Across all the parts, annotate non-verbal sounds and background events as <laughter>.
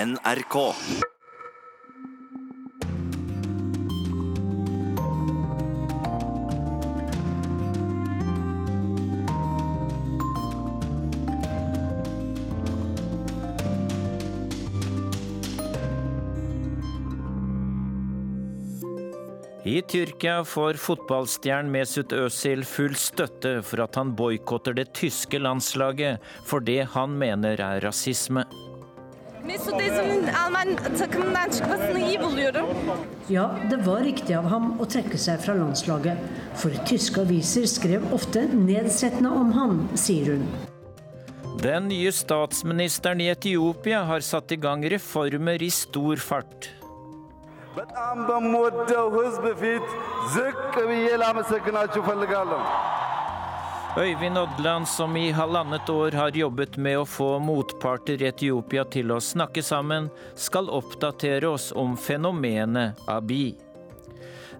NRK. I Tyrkia får fotballstjernen Mesut Özil full støtte for at han boikotter det tyske landslaget for det han mener er rasisme. Mesut Özil'in Alman takımından çıkmasını iyi buluyorum. Ja, det var riktig av ham å trekke seg fra landslaget, for tyske aviser skrev ofte nedsettende om han, sier hun. Den nye statsministeren i Etiopia har satt i gang reformer i stor fart. በጣም በምወደው ሕዝብ ፊት ዝቅ ብዬ ላመሰግናችሁ እፈልጋለሁ። Øyvind Odland, som i halvannet år har jobbet med å få motparter i Etiopia til å snakke sammen, skal oppdatere oss om fenomenet abi.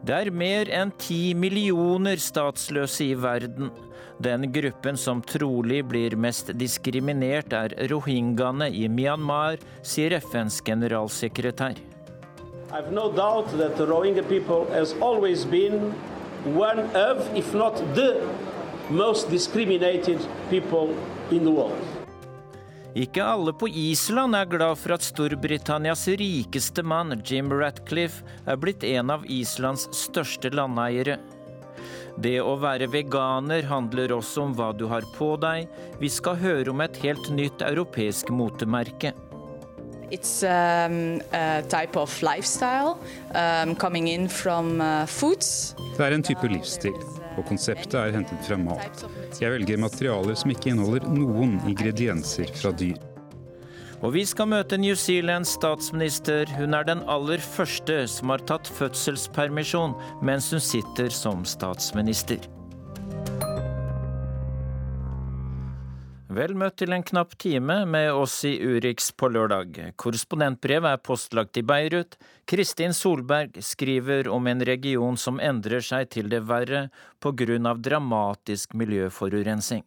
Det er mer enn ti millioner statsløse i verden. Den gruppen som trolig blir mest diskriminert, er rohingyaene i Myanmar, sier FNs generalsekretær. I've no doubt that the Rohingya people has always been one of, if not the most discriminated people in the world. Ikke alle på Island er glad for at Storbritannias rikeste mann, Jim Ratcliffe, er blitt en av Islands største landeiere. Det å være veganer handler også om hva du har på deg. Vi skal høre om et helt nytt europeisk motemerke. It's um, a type of lifestyle um, coming in from uh, foods. Det er en type livsstil, og konseptet er hentet fra mat. Jeg velger materialer som ikke inneholder noen ingredienser fra dyr. Og vi skal møte New Zealands statsminister. Hun er den aller første som har tatt fødselspermisjon mens hun sitter som statsminister. Vel møtt til en knapp time med oss i Urix på lørdag. Korrespondentbrev er postlagt i Beirut. Kristin Solberg skriver om en region som endrer seg til det verre på grunn av dramatisk miljøforurensing.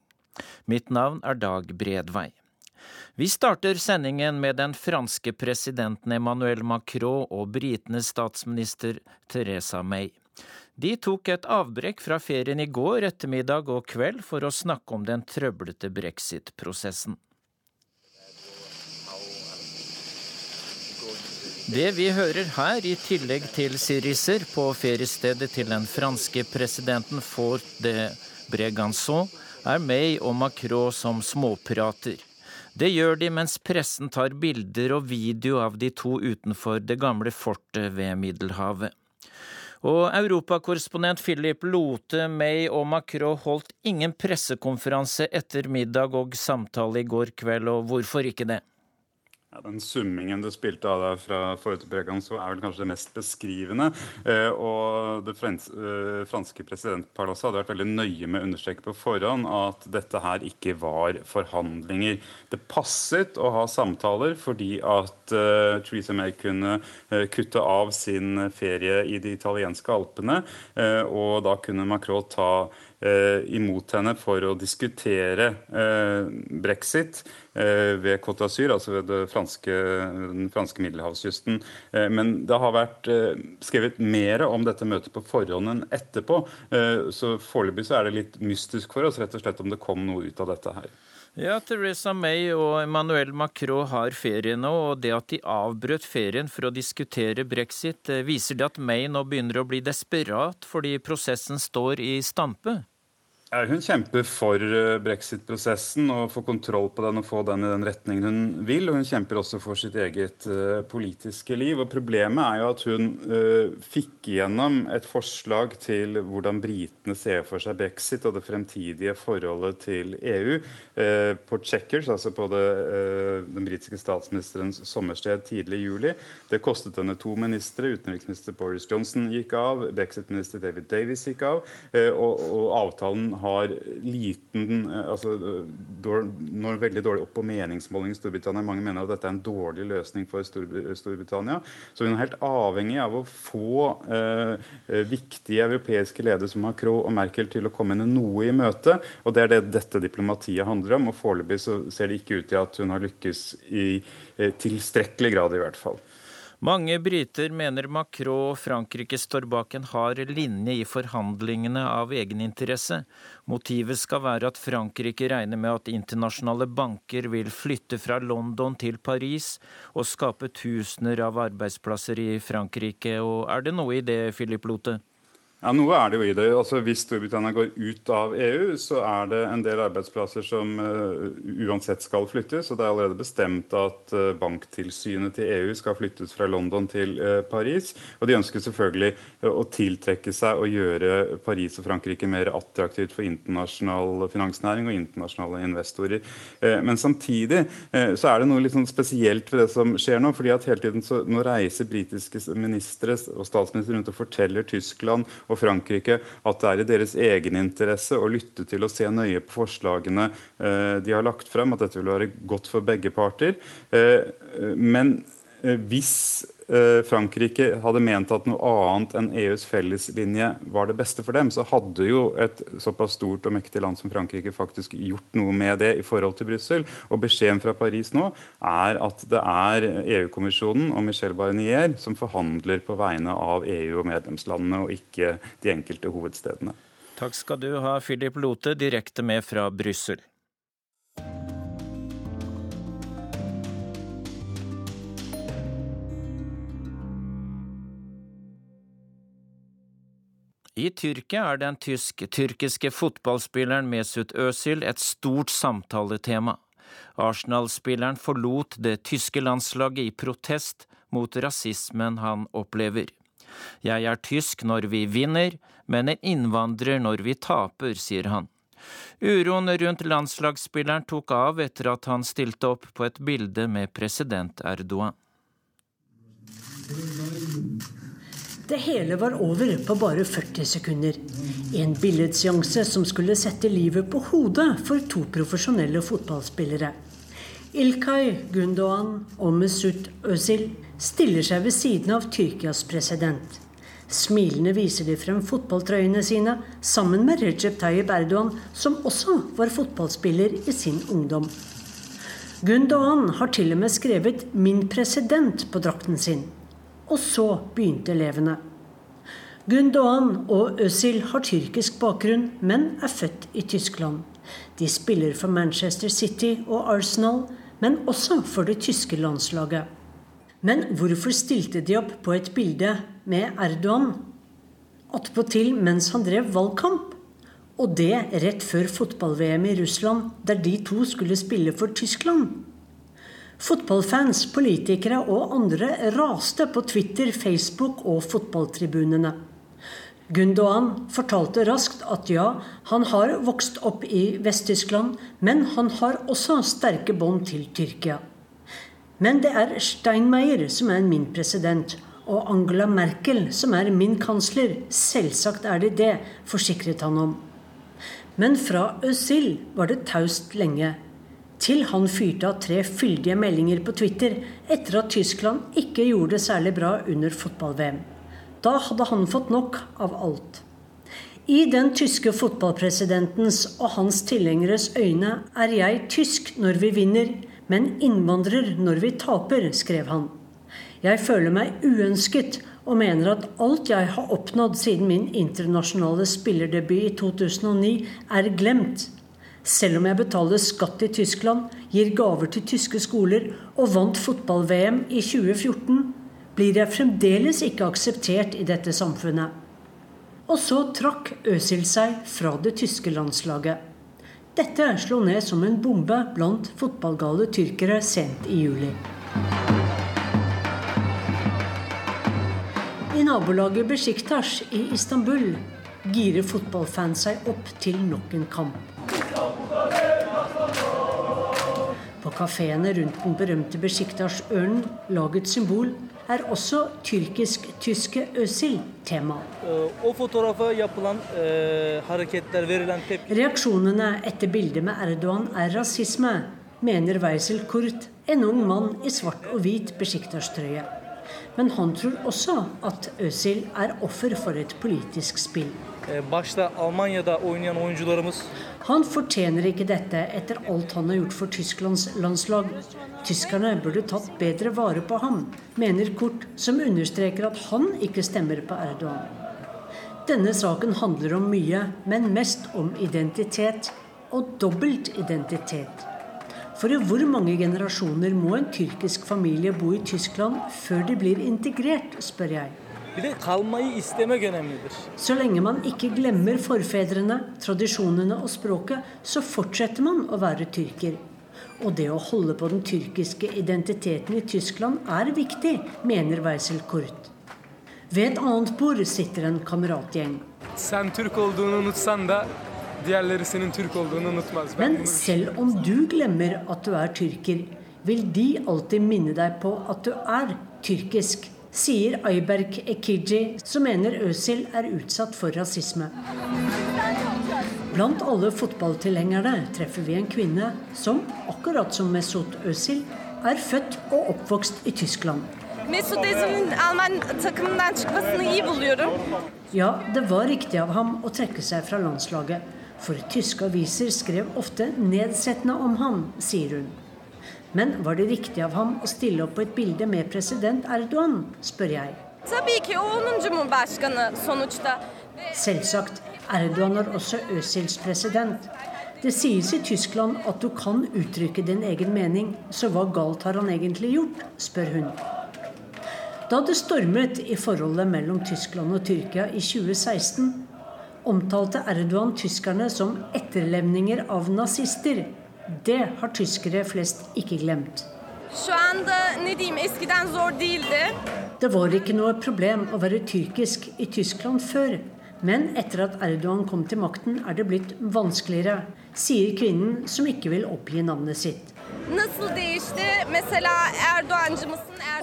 Mitt navn er Dag Bredvei. Vi starter sendingen med den franske presidenten Emmanuel Macron og britenes statsminister Theresa May. De tok et avbrekk fra ferien i går ettermiddag og kveld for å snakke om den trøblete brexit-prosessen. Det vi hører her, i tillegg til sirisser på feriestedet til den franske presidenten Fort de Breganson, er May og Macron som småprater. Det gjør de mens pressen tar bilder og video av de to utenfor det gamle fortet ved Middelhavet. Og europakorrespondent Philip Lote, May og Macron holdt ingen pressekonferanse etter middag og samtale i går kveld, og hvorfor ikke det? Ja, den summingen du spilte av deg fra forrige så er vel kanskje det mest beskrivende. Eh, og det frans, eh, franske presidentpalasset hadde vært veldig nøye med å understreke på forhånd at dette her ikke var forhandlinger. Det passet å ha samtaler fordi at eh, Theresa May kunne eh, kutte av sin ferie i de italienske alpene, og da kunne Macron ta imot henne for å diskutere brexit ved Côte d'Azur, altså ved franske, den franske middelhavskysten. Men det har vært skrevet mer om dette møtet på forhånd enn etterpå. Så foreløpig så er det litt mystisk for oss rett og slett om det kom noe ut av dette her. Ja, Teresa May og Emmanuel Macron har ferie nå, og det at de avbrøt ferien for å diskutere brexit, viser det at May nå begynner å bli desperat fordi prosessen står i stampe? Hun kjemper for brexit-prosessen og får kontroll på den og få den i den retningen hun vil. Og hun kjemper også for sitt eget uh, politiske liv. Og Problemet er jo at hun uh, fikk igjennom et forslag til hvordan britene ser for seg brexit og det fremtidige forholdet til EU uh, på Checkers, altså på det, den britiske statsministerens sommersted tidlig i juli. Det kostet henne to ministre. Utenriksminister Boris Johnson gikk av. Brexit-minister David Davis gikk av. og, og avtalen har liten altså, Når veldig dårlig opp på meningsmåling i Storbritannia. Mange mener at dette er en dårlig løsning for Storbritannia. Så hun er helt avhengig av å få eh, viktige europeiske ledere som Macron og Merkel til å komme henne noe i møte. Og det er det dette diplomatiet handler om. Og foreløpig ser det ikke ut til at hun har lykkes i eh, tilstrekkelig grad, i hvert fall. Mange briter mener Macron og Frankrike står bak en hard linje i forhandlingene av egeninteresse. Motivet skal være at Frankrike regner med at internasjonale banker vil flytte fra London til Paris og skape tusener av arbeidsplasser i Frankrike. Og er det noe i det, Philip Lote? Ja, Noe er det jo i det. Altså, hvis Storbritannia går ut av EU, så er det en del arbeidsplasser som uh, uansett skal flyttes. og Det er allerede bestemt at uh, banktilsynet til EU skal flyttes fra London til uh, Paris. Og de ønsker selvfølgelig å tiltrekke seg og gjøre Paris og Frankrike mer attraktivt for internasjonal finansnæring og internasjonale investorer. men samtidig så er det noe litt sånn spesielt ved det som skjer nå. fordi at hele tiden så, Nå reiser britiske ministre og statsministre rundt og forteller Tyskland og Frankrike at det er i deres egeninteresse å lytte til og se nøye på forslagene eh, de har lagt frem, at dette vil være godt for begge parter. Eh, men eh, hvis Frankrike hadde ment at noe annet enn EUs felleslinje var det beste for dem, så hadde jo et såpass stort og mektig land som Frankrike faktisk gjort noe med det i forhold til Brussel. Og beskjeden fra Paris nå er at det er EU-kommisjonen og Michel Barnier som forhandler på vegne av EU og medlemslandene, og ikke de enkelte hovedstedene. Takk skal du ha, Philip Lote, direkte med fra Brussel. I Tyrkia er den tysk-tyrkiske fotballspilleren Mesut Özil et stort samtaletema. Arsenal-spilleren forlot det tyske landslaget i protest mot rasismen han opplever. Jeg er tysk når vi vinner, men en innvandrer når vi taper, sier han. Uroen rundt landslagsspilleren tok av etter at han stilte opp på et bilde med president Erdogan. Det hele var over på bare 40 sekunder. En billedseanse som skulle sette livet på hodet for to profesjonelle fotballspillere. Ilkay Gundogan og Mesut Özil stiller seg ved siden av Tyrkias president. Smilende viser de frem fotballtrøyene sine sammen med Recep Tayyip Erdogan, som også var fotballspiller i sin ungdom. Gundogan har til og med skrevet 'Min president' på drakten sin. Og så begynte elevene. Gundogan og Özil har tyrkisk bakgrunn, men er født i Tyskland. De spiller for Manchester City og Arsenal, men også for det tyske landslaget. Men hvorfor stilte de opp på et bilde med Erdogan? Attpåtil mens han drev valgkamp. Og det rett før fotball-VM i Russland, der de to skulle spille for Tyskland. Fotballfans, politikere og andre raste på Twitter, Facebook og fotballtribunene. Gundogan fortalte raskt at ja, han har vokst opp i Vest-Tyskland, men han har også sterke bånd til Tyrkia. Men det er Steinmeier som er min president, og Angela Merkel som er min kansler. Selvsagt er det det, forsikret han om. Men fra Özil var det taust lenge til han fyrte av tre fyldige meldinger på Twitter etter at Tyskland ikke gjorde det særlig bra under fotball-VM. Da hadde han fått nok av alt. I den tyske fotballpresidentens og hans tilhengeres øyne er jeg tysk når vi vinner, men innvandrer når vi taper, skrev han. Jeg føler meg uønsket og mener at alt jeg har oppnådd siden min internasjonale spillerdebut i 2009, er glemt. Selv om jeg betaler skatt i Tyskland, gir gaver til tyske skoler og vant fotball-VM i 2014, blir jeg fremdeles ikke akseptert i dette samfunnet. Og så trakk Øsil seg fra det tyske landslaget. Dette slo ned som en bombe blant fotballgale tyrkere sent i juli. I nabolaget Besjiktas i Istanbul girer fotballfans seg opp til nok en kamp. På kafeene rundt den berømte Besjiktas-ørnen, lagets symbol, er også tyrkisk-tyske Øsil tema. Reaksjonene etter bildet med Erdogan er rasisme, mener Weisel Kurt, en ung mann i svart og hvit Besjiktas-trøye. Men han tror også at Øsil er offer for et politisk spill. Han fortjener ikke dette etter alt han har gjort for Tysklands landslag. Tyskerne burde tatt bedre vare på ham, mener Kurt, som understreker at han ikke stemmer på Erdogan. Denne saken handler om mye, men mest om identitet og dobbelt identitet. For i hvor mange generasjoner må en tyrkisk familie bo i Tyskland før de blir integrert, spør jeg. Så lenge man ikke glemmer forfedrene, tradisjonene og språket, så fortsetter man å være tyrker. Og det å holde på den tyrkiske identiteten i Tyskland er viktig, mener Weisel Kurt. Ved et annet bord sitter en kameratgjeng. Sen Türk olduğunu unutsan da Diğerleri senin Türk olduğunu unutmaz. Men selv om du glemmer at du er tyrker, vil de alltid minne deg på at du er tyrkisk, sier Ayberk Ekiji, som mener Øzil er utsatt for rasisme. Blant alle fotballtilhengerne treffer vi en kvinne som, akkurat som Mesut Özil, er født og oppvokst i Tyskland. Mesut Özil'in Alman takımından çıkmasını iyi buluyorum. Ja, det var riktig av ham å trekke seg fra landslaget. For tyske aviser skrev ofte nedsettende om ham, sier hun. Men var det riktig av ham å stille opp på et bilde med president Erdogan, spør jeg. Selvsagt. Erdogan er også Øsils president. Det sies i Tyskland at du kan uttrykke din egen mening, så hva galt har han egentlig gjort, spør hun. Da det stormet i forholdet mellom Tyskland og Tyrkia i 2016, omtalte Erdogan tyskerne som etterlevninger av nazister. Det har tyskere flest ikke glemt. Det var ikke noe problem å være tyrkisk i Tyskland før. Men etter at Erdogan kom til makten, er det blitt vanskeligere, sier kvinnen som ikke vil oppgi navnet sitt.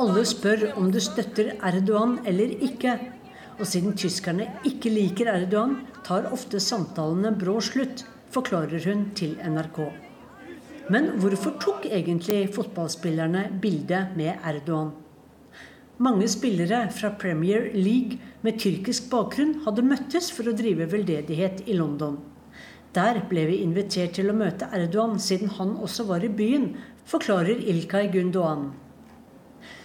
Alle spør om du støtter Erdogan eller ikke. Og siden tyskerne ikke liker Erdogan, tar ofte samtalene brå slutt, forklarer hun til NRK. Men hvorfor tok egentlig fotballspillerne bildet med Erdogan? Mange spillere fra Premier League med tyrkisk bakgrunn hadde møttes for å drive veldedighet i London. Der ble vi invitert til å møte Erdogan, siden han også var i byen, forklarer Ilkay Gundogan.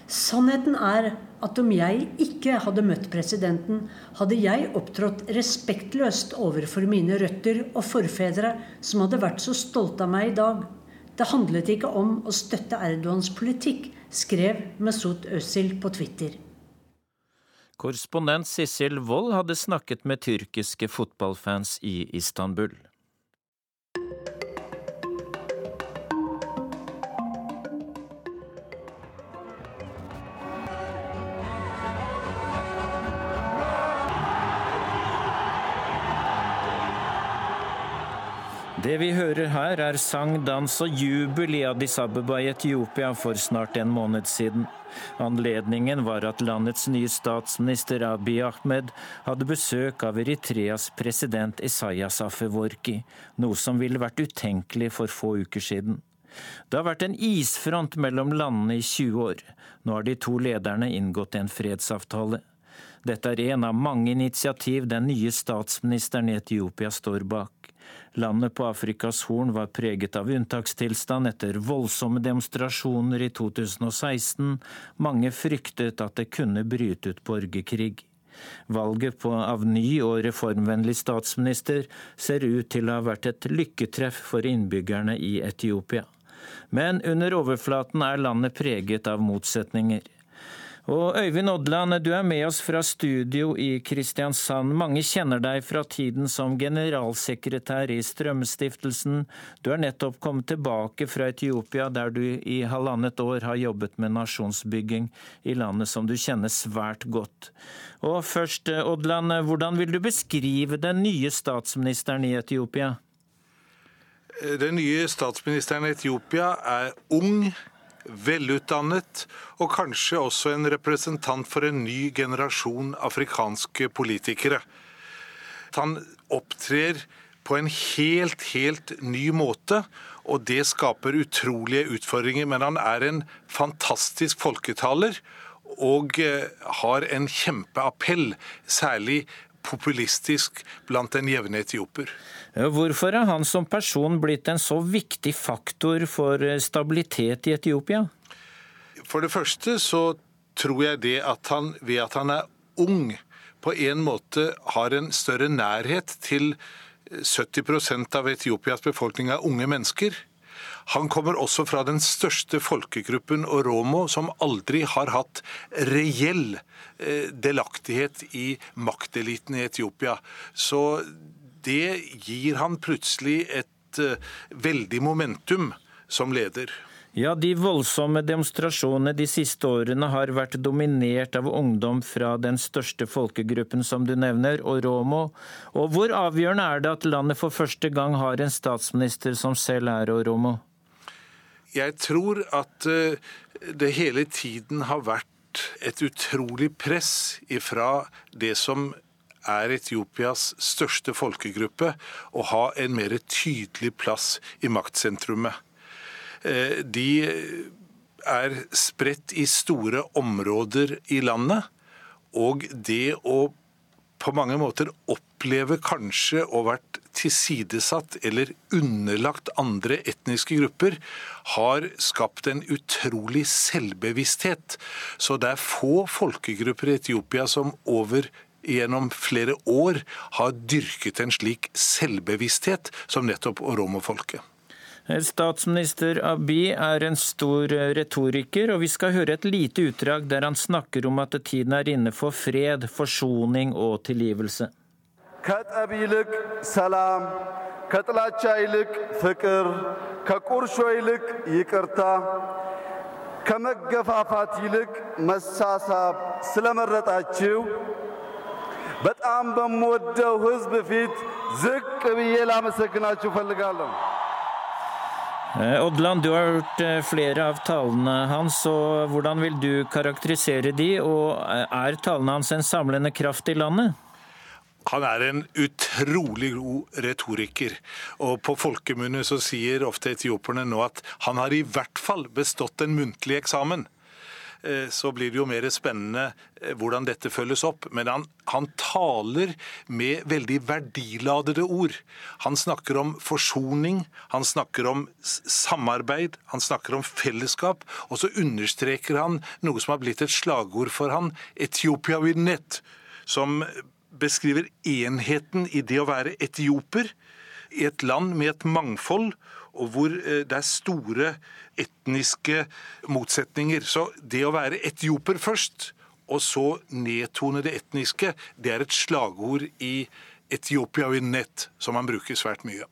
Sannheten er at om jeg ikke hadde møtt presidenten, hadde jeg opptrådt respektløst overfor mine røtter og forfedre, som hadde vært så stolte av meg i dag. Det handlet ikke om å støtte Erdogans politikk, skrev Mesut Özil på Twitter. Korrespondent Sissel Wold hadde snakket med tyrkiske fotballfans i Istanbul. Det vi hører her, er sang, dans og jubel i Addis Abeba i Etiopia for snart en måned siden. Anledningen var at landets nye statsminister Abiy Ahmed hadde besøk av Eritreas president Isayas Afeworki, noe som ville vært utenkelig for få uker siden. Det har vært en isfront mellom landene i 20 år. Nå har de to lederne inngått en fredsavtale. Dette er en av mange initiativ den nye statsministeren i Etiopia står bak. Landet på Afrikas Horn var preget av unntakstilstand etter voldsomme demonstrasjoner i 2016. Mange fryktet at det kunne bryte ut borgerkrig. Valget på, av ny og reformvennlig statsminister ser ut til å ha vært et lykketreff for innbyggerne i Etiopia. Men under overflaten er landet preget av motsetninger. Og Øyvind Odland, du er med oss fra studio i Kristiansand. Mange kjenner deg fra tiden som generalsekretær i Strømstiftelsen. Du er nettopp kommet tilbake fra Etiopia, der du i halvannet år har jobbet med nasjonsbygging i landet som du kjenner svært godt. Og først, Odland, hvordan vil du beskrive den nye statsministeren i Etiopia? Den nye statsministeren i Etiopia er ung, velutdannet og kanskje også en representant for en ny generasjon afrikanske politikere. Han opptrer på en helt, helt ny måte, og det skaper utrolige utfordringer. Men han er en fantastisk folketaler og eh, har en kjempeappell, særlig populistisk blant den jevne etioper. Hvorfor er han som person blitt en så viktig faktor for eh, stabilitet i Etiopia? For det første så tror jeg det at han ved at han er ung, på en måte har en større nærhet til 70% av Etiopias befolkning er unge mennesker. Han kommer også fra den største folkegruppen Oromo, som aldri har hatt reell eh, delaktighet i makteliten i Etiopia. Så det gir han plutselig et eh, veldig momentum som leder. Ja, De voldsomme demonstrasjonene de siste årene har vært dominert av ungdom fra den største folkegruppen som du nevner, Oromo. Og Hvor avgjørende er det at landet for første gang har en statsminister som selv er Oromo? Jeg tror at eh, det hele tiden har vært et utrolig press ifra det som er Etiopias største folkegruppe, å ha en mer tydelig plass i maktsentrumet. Eh, de er spredt i store områder i landet. Og det å på mange måter opplever kanskje å vært tilsidesatt eller underlagt andre etniske grupper, har skapt en utrolig selvbevissthet. Så det er få folkegrupper i Etiopia som over gjennom flere år har dyrket en slik selvbevissthet som nettopp oromofolket. Statsminister Abiy er en stor retoriker, og vi skal høre et lite utdrag der han snakker om at tiden er inne for fred, forsoning og tilgivelse. ከጠብ ይልቅ ሰላም፣ ከጥላቻ ይልቅ ፍቅር፣ ከቁርሾ ይልቅ ይቅርታ፣ ከመገፋፋት ይልቅ መሳሳብ ስለመረጣችሁ በጣም በምወደው ሕዝብ ፊት ዝቅ ብዬ ላመሰግናችሁ እፈልጋለሁ። Oddland, du har hørt flere av talene hans, og hvordan vil du karakterisere de, og er talene hans en samlende kraft i landet? Han er en utrolig god retoriker. Og på folkemunne så sier ofte etioperne nå at han har i hvert fall bestått en muntlig eksamen. Eh, så blir det jo mer spennende eh, hvordan dette følges opp. Men han, han taler med veldig verdiladede ord. Han snakker om forsoning, han snakker om samarbeid, han snakker om fellesskap. Og så understreker han noe som har blitt et slagord for han, Ethiopia with net, som beskriver enheten i det å være etioper i et land med et mangfold og hvor eh, det er store etniske motsetninger. Så det å være etioper først, og så nedtone det etniske, det er et slagord i Etiopia in net som man bruker svært mye.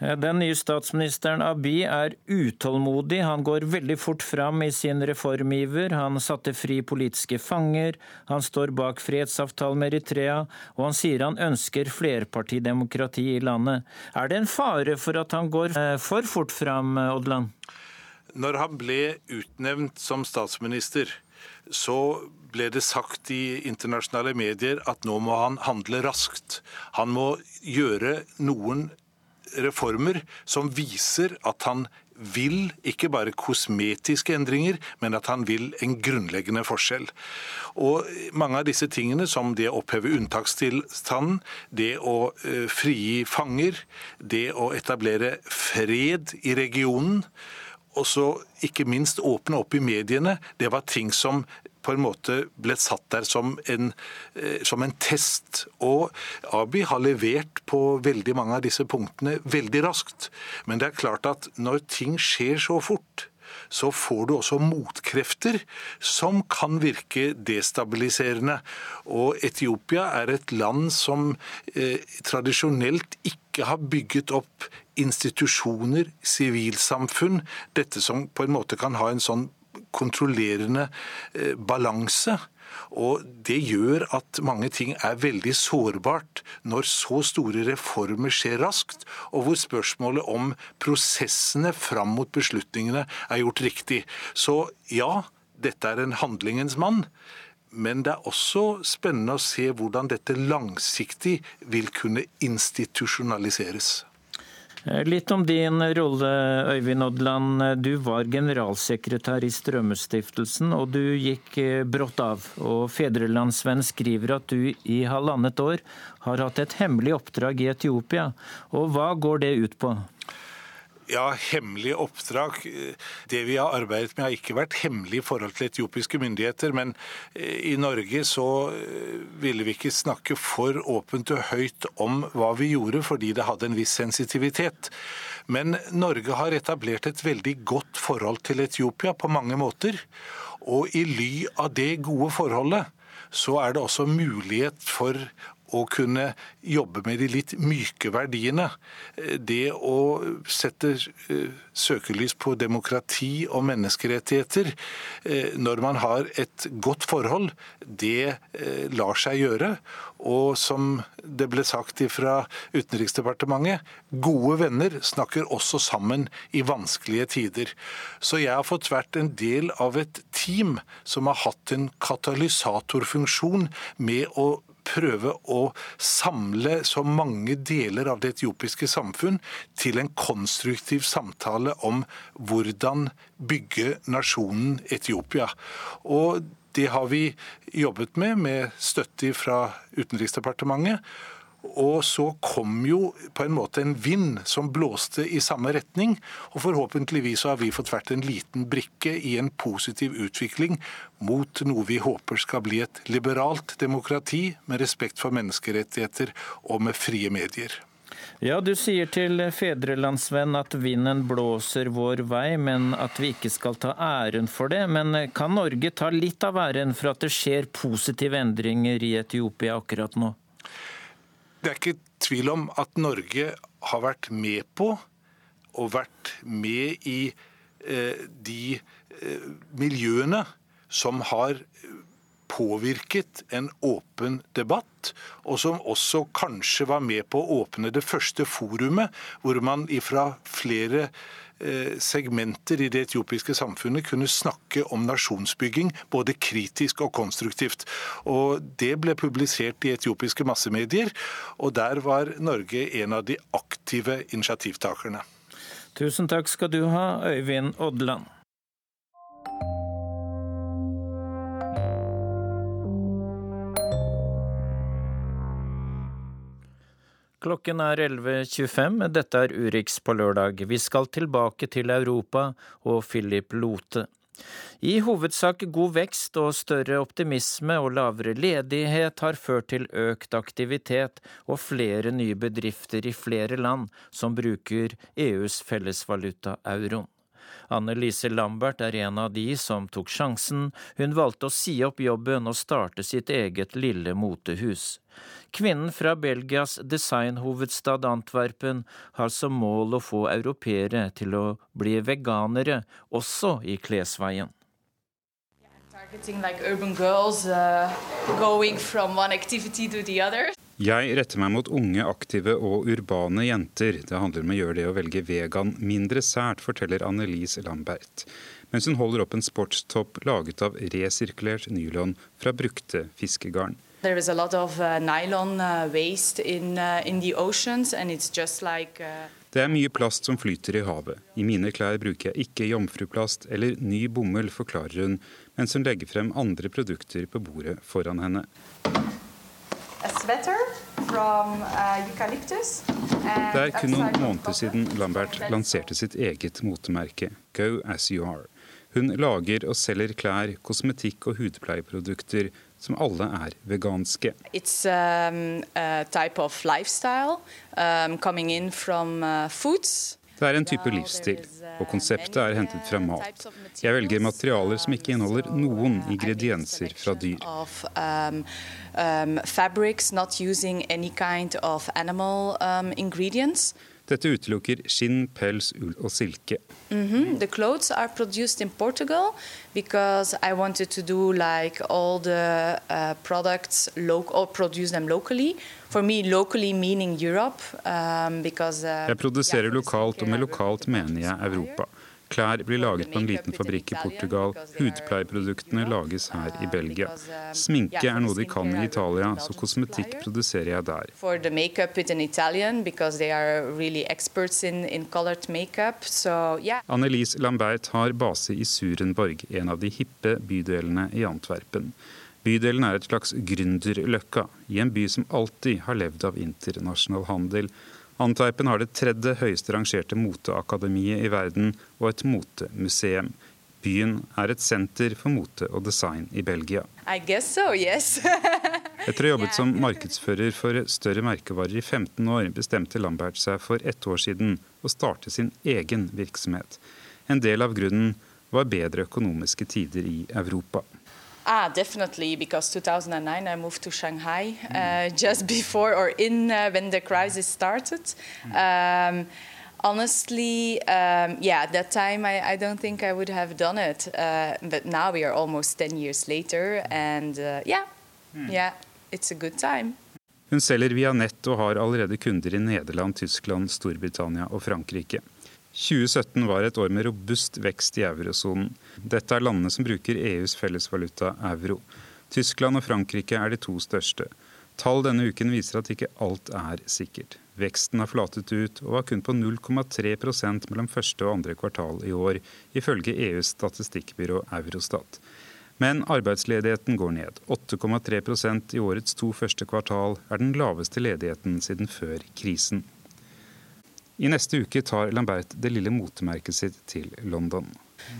Den nye statsministeren Abiy er utålmodig. Han går veldig fort fram i sin reformiver. Han satte fri politiske fanger, han står bak fredsavtalen med Eritrea, og han sier han ønsker flerpartidemokrati i landet. Er det en fare for at han går eh, for fort fram, Odland? Når han ble utnevnt som statsminister, så ble det sagt i internasjonale medier at nå må han handle raskt. Han må gjøre noen reformer som viser at han vil ikke bare kosmetiske endringer, men at han vil en grunnleggende forskjell. Og mange av disse tingene, som det å oppheve unntakstilstanden, det å eh, frigi fanger, det å etablere fred i regionen, og så ikke minst åpne opp i mediene, det var ting som på en måte ble satt der som en, eh, som en test. Og Abiy har levert på veldig mange av disse punktene veldig raskt. Men det er klart at når ting skjer så fort, så får du også motkrefter som kan virke destabiliserende. Og Etiopia er et land som eh, tradisjonelt ikke har bygget opp institusjoner, sivilsamfunn, dette som på en måte kan ha en sånn kontrollerende eh, balanse. Og Det gjør at mange ting er veldig sårbart når så store reformer skjer raskt, og hvor spørsmålet om prosessene fram mot beslutningene er gjort riktig. Så ja, dette er en handlingens mann. Men det er også spennende å se hvordan dette langsiktig vil kunne institusjonaliseres. Eh, litt om din rolle, Øyvind Odland. Du var generalsekretær i Strømmestiftelsen, og du gikk eh, brått av. Og Fedrelandsvenn skriver at du i halvannet år har hatt et hemmelig oppdrag i Etiopia. Og hva går det ut på? Ja, hemmelige oppdrag. Det vi har arbeidet med har ikke vært hemmelig i forhold til etiopiske myndigheter, men eh, i Norge så eh, ville vi ikke snakke for åpent og høyt om hva vi gjorde, fordi det hadde en viss sensitivitet. Men Norge har etablert et veldig godt forhold til Etiopia på mange måter. Og i ly av det gode forholdet så er det også mulighet for å kunne jobbe med de litt myke verdiene. Det å sette eh, søkelys på demokrati og menneskerettigheter eh, når man har et godt forhold, det eh, lar seg gjøre. Og som det ble sagt fra Utenriksdepartementet, gode venner snakker også sammen i vanskelige tider. Så jeg har fått vært en del av et team som har hatt en katalysatorfunksjon med å prøve å samle så mange deler av det etiopiske samfunn til en konstruktiv samtale om hvordan bygge nasjonen Etiopia. Og det har vi jobbet med, med støtte fra Utenriksdepartementet. Og så kom jo på en måte en vind som blåste i samme retning. Og forhåpentligvis har vi fått vært en liten brikke i en positiv utvikling mot noe vi håper skal bli et liberalt demokrati med respekt for menneskerettigheter og med frie medier. Ja, Du sier til Fedrelandsvenn at vinden blåser vår vei, men at vi ikke skal ta æren for det. Men kan Norge ta litt av æren for at det skjer positive endringer i Etiopia akkurat nå? Det er ikke tvil om at Norge har vært med på og vært med i eh, de eh, miljøene som har påvirket en åpen debatt, og som også kanskje var med på å åpne det første forumet hvor man ifra flere segmenter i det etiopiske samfunnet kunne snakke om nasjonsbygging, både kritisk og konstruktivt. Og Det ble publisert i etiopiske massemedier, og der var Norge en av de aktive initiativtakerne. Tusen takk skal du ha, Øyvind Odland. Klokken er 11.25. Dette er Urix på lørdag. Vi skal tilbake til Europa og Philip Lote. I hovedsak god vekst og større optimisme og lavere ledighet har ført til økt aktivitet og flere nye bedrifter i flere land som bruker EUs fellesvaluta euroen. Anne Lise Lambert er en av de som tok sjansen. Hun valgte å si opp jobben og starte sitt eget lille motehus. Kvinnen fra Belgias designhovedstad Antwerpen har som mål å få europeere til å bli veganere, også i klesveien. Like Jeg retter meg mot unge, aktive og urbane jenter. Det handler om å gjøre det å velge vegan mindre sært, forteller Annelise Lambert. Mens hun holder opp en sportstopp laget av resirkulert nylon fra brukte fiskegarn. There is a lot of uh, nylon uh, waste in, uh, in the oceans, and it's just like uh, det er mye plast som flyter i havet. I mine klær bruker jeg ikke jomfruplast eller ny bomull, forklarer hun, mens hun legger frem andre produkter på bordet foran henne sweater from uh, eucalyptus. Det er kun noen måneder siden Lambert lanserte sitt eget motemerke, Go As You Are. Hun lager og selger klær, kosmetikk og hudpleieprodukter som alle er veganske. It's um, a type of lifestyle um, coming in from uh, foods. Det er en type livsstil, og konseptet er hentet fra mat. Jeg velger materialer som ikke inneholder noen ingredienser fra dyr. Dette utelukker skinn, pels, ull og silke. Mm -hmm. The clothes are produced in Portugal because I wanted to do like all the uh, products local, produce them locally. For me, locally meaning Europe. Um, because, uh, jeg produserer lokalt, og med lokalt mener jeg Europa. Klær blir laget på en liten fabrikk i Portugal. Hudpleieproduktene lages her i Belgia. Sminke er noe de kan i Italia, så kosmetikk produserer jeg der. Annelise Lambert har base i Surenborg, en av de hippe bydelene i Antwerpen. Bydelen er et slags gründerløkka, i en by som alltid har levd av internasjonal handel Antwerpen har det tredje høyeste rangerte moteakademiet i verden og et motemuseum. Byen er et senter for mote og design i Belgia. So, yes. <laughs> Etter å ha jobbet som markedsfører for større merkevarer i 15 år, bestemte Lambert seg for ett år siden å starte sin egen virksomhet. En del av grunnen var bedre økonomiske tider i Europa. Ah, definitely, because 2009 I moved to Shanghai uh, just before or in uh, when the crisis started. Um, honestly, um, yeah, at that time I, I, don't think I would have done it. Uh, but now we are almost 10 years later, and uh, yeah, hmm. yeah, it's a good time. Hun selger via nett og har allerede kunder i Nederland, Tyskland, Storbritannia og Frankrike. 2017 var et år med robust vekst i eurosonen. Dette er landene som bruker EUs fellesvaluta euro. Tyskland og Frankrike er de to største. Tall denne uken viser at ikke alt er sikkert. Veksten har flatet ut og var kun på 0,3% mellom første og andre kvartal i år, ifølge EUs statistikkbyrå Eurostat. Men arbeidsledigheten går ned. 8,3% i årets to første kvartal er den laveste ledigheten siden før krisen. I neste uke tar Lambert det lille motemerket sitt til London.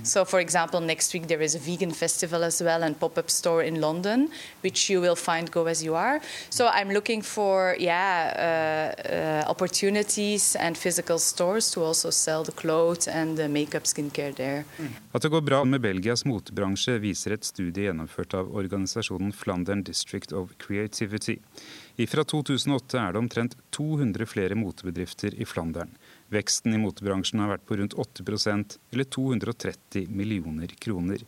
So, for example, next week there is a vegan festival as well and pop-up store in London, which you will find go as you are. So, I'm looking for yeah uh, uh, opportunities and physical stores to also sell the clothes and the makeup, skincare there. At det går bra med Belgias motebransje, viser et studie gjennomført av organisasjonen Flandern District of Creativity. Fra 2008 er det omtrent 200 flere motebedrifter i Flandern. Veksten i motebransjen har vært på rundt 8% eller 230 millioner kroner.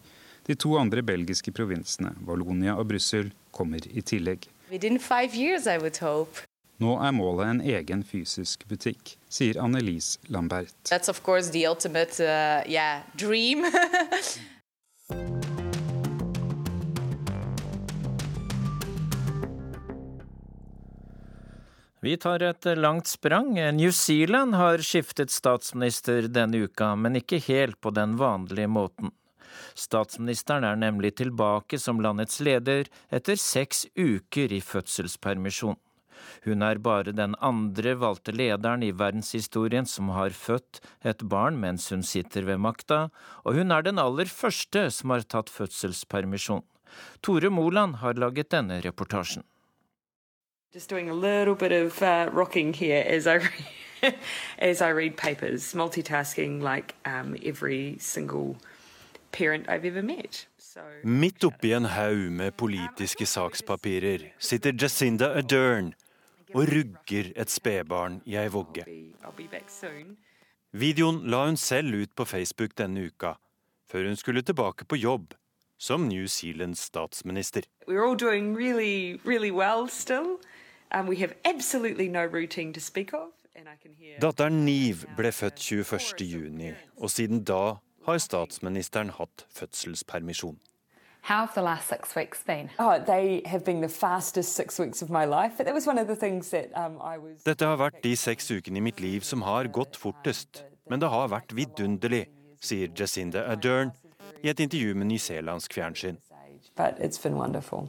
De to andre belgiske provinsene, Wallonia og Brussel, kommer i tillegg. Years, Nå er målet en egen fysisk butikk, sier Annelise Lambert. That's of course the ultimate, uh, yeah, dream. <laughs> Vi tar et langt sprang. New Zealand har skiftet statsminister denne uka, men ikke helt på den vanlige måten. Statsministeren er nemlig tilbake som landets leder etter seks uker i fødselspermisjon. Hun er bare den andre valgte lederen i verdenshistorien som har født et barn mens hun sitter ved makta, og hun er den aller første som har tatt fødselspermisjon. Tore Moland har laget denne reportasjen. Just doing a little bit of uh, rocking here as I read, <laughs> as I read papers, multitasking like um, every single parent I've ever met. Midt oppi en haug med politiske sakspapirer sitter Jacinda Ardern og rugger et spedbarn i ei vogge. Videoen la hun selv ut på Facebook denne uka, før hun skulle tilbake på jobb som New Zealands statsminister. Datteren Niv ble født 21.6, og siden da har statsministeren hatt fødselspermisjon. How have the last six weeks been? Oh, they have been the fastest six weeks of my life. That was one of the things that um, I was. Dette har vært de seks ukene i mitt liv som har gått fortest, men det har vært vidunderlig, sier Jacinda Ardern i et intervju med Nyselandsk fjernsyn. But it's been wonderful.